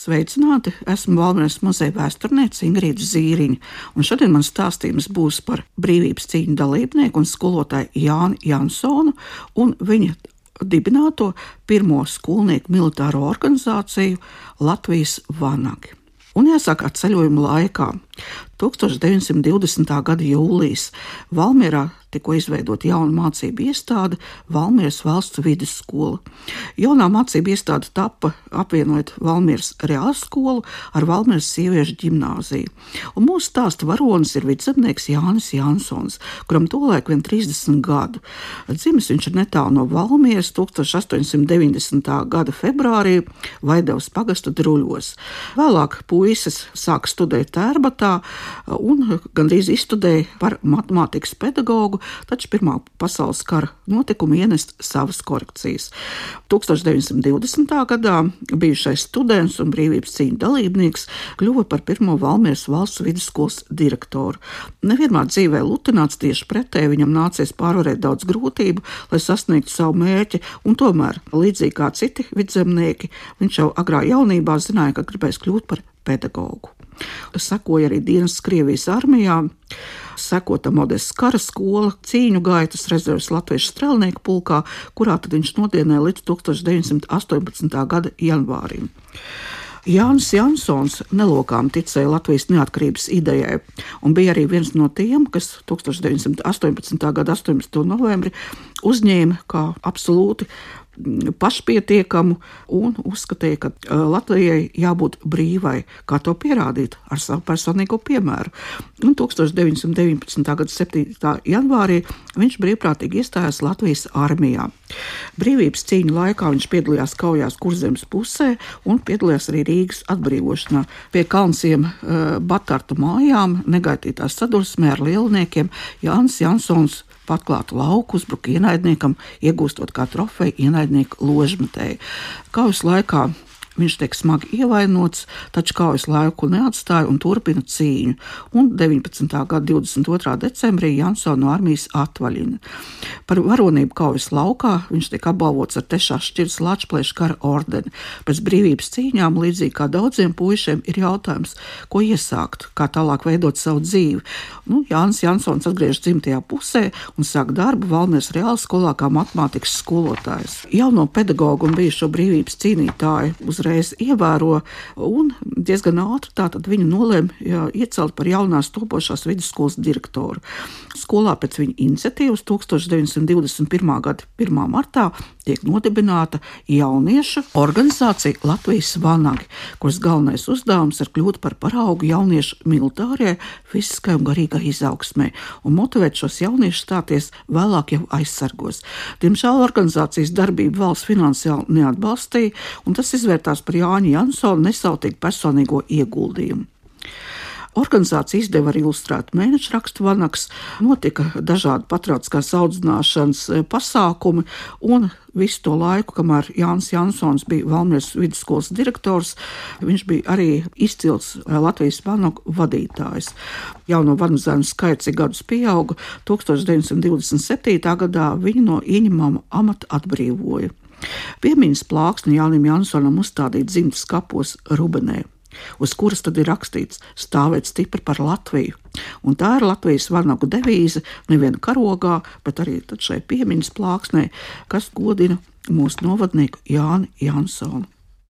Sveicināti! Esmu Valmīras muzeja vēsturniece Ingrīda Zīriņa, un šodien man stāstījums būs par brīvības cīņu dalībnieku un skolotāju Jānu Jansonu un viņa dibināto pirmo skolnieku militāro organizāciju Latvijas Vanagi. Un jāsaka, ceļojuma laikā 1920. gada jūlijas Valmjerā tikko izveidota jauna mācību iestāde Valmieras valsts vidusskola. Jaunā mācību iestāde tappa apvienojot Valmieras reāls skolu ar Valmieras sieviešu ģimnāziju. Un mūsu stāsta varonis ir vidzemnieks Jānis Jansons, kuram tolaik vien 30 gadu. Dzimis viņš ir netālu no Valmieras 1890. gada februārī Vaidevas pagasta druļos. Vēlāk puisis sāk studēt tērbatā, un gandrīz izstudēja par matemātikas pedagogu, taču Pirmā pasaules kara notikumi ienest savas korekcijas. 1920. gadā bijušais students un brīvības cīņu dalībnieks kļuva par pirmo Valmieras valsts vidusskolas direktoru. Nevienmēr dzīvē lutināts tieši pretēji viņam nācies pārvarēt daudz grūtību, lai sasniegtu savu mērķi, un tomēr, līdzīgi kā citi vidzemnieki, viņš jau agrā jaunībā zināja, ka gribēs kļūt par pedagogu. Sekoja arī dienas Krievijas armijā, sekota Modestas kara skola, cīņu gaitas rezerves latviešu strelnieku pulkā, kurā viņš nodienēja līdz 1918. gada janvārim. Jānis Jansons nelokām ticēja Latvijas neatkarības idejai un bija arī viens no tiem, kas 1918. gada 18. novembrī uzņēma kā absolūti pašpietiekamu un uzskatīja, ka Latvijai jābūt brīvai, kā to pierādīt ar savu personīgo piemēru. Un 1919. gada 7. janvārī viņš brīvprātīgi iestājās Latvijas armijā. Brīvības cīņu laikā viņš piedalījās kaujās Kurzemes pusē un piedalījās arī Rīgas atbrīvošanā. Pie Kalnsiem Batarta mājām negaitītās sadursmē ar lielniekiem Jānis Jansons atklātu lauku, uzbruka ienaidniekam, iegūstot kā trofeju ienaidnieku ložmetēju. Kaujas laikā Viņš tiek smagi ievainots, taču kaujas laiku neatstāja un turpina cīņu. Un 19. gada 22. decembrī Jansona no armijas atvaļina. Par varonību kaujas laukā viņš tiek apbalvots ar tešās šķiras Latvijas kara ordeni. Pēc brīvības cīņām, līdzīgi kā daudziem puišiem, ir jautājums, ko iesākt, kā tālāk veidot savu dzīvi. Nu, Jānis Jansons atgriežas dzimtajā pusē un sāk darbu Valmieras reāla skolā kā matemātikas skolotājs. Jauno pedagogu un bijušo brīvības cīnītāju uz uzreiz ievēro un diezgan ātri tātad viņu nolēma iecelt par jaunās topošās vidusskolas direktoru. Skolā pēc viņa iniciatīvas 1921. gada 1. martā tiek nodibināta jauniešu organizācija Latvijas Vanagi, kuras galvenais uzdevums ir kļūt par paraugu jauniešu militārajai, fiziskai un garīgai izaugsmē un motivēt šos jauniešus stāties vēlāk jau aizsargos. Diemžēl organizācijas darbību valsts finansiāli neatbalstīja, un tas izvērtās par Jāņa Jansona nesautīgu personīgo ieguldījumu. Organizācija izdeva arī ilustrētu mēnešu rakstu vanaks, notika dažādi patriotiskās audzināšanas e, pasākumi, un visu to laiku, kamēr Jānis Jansons bija Valmieras vidusskolas direktors, viņš bija arī izcils e, Latvijas vanagu vadītājs. Jauno vanu zēnu skaits ik gadus pieauga, 1927. gadā viņu no ieņemama amata atbrīvoja. Piemiņas plāksni Jānim Jansonam uzstādīt dzimtas kapos Rubenē. Uz kuras tad ir rakstīts stāvēt stipri par Latviju. Un tā ir Latvijas vanagu devīze nevien karogā, bet arī šai piemiņas plāksnē, kas godina mūsu novadnieku Jāni Jansonu.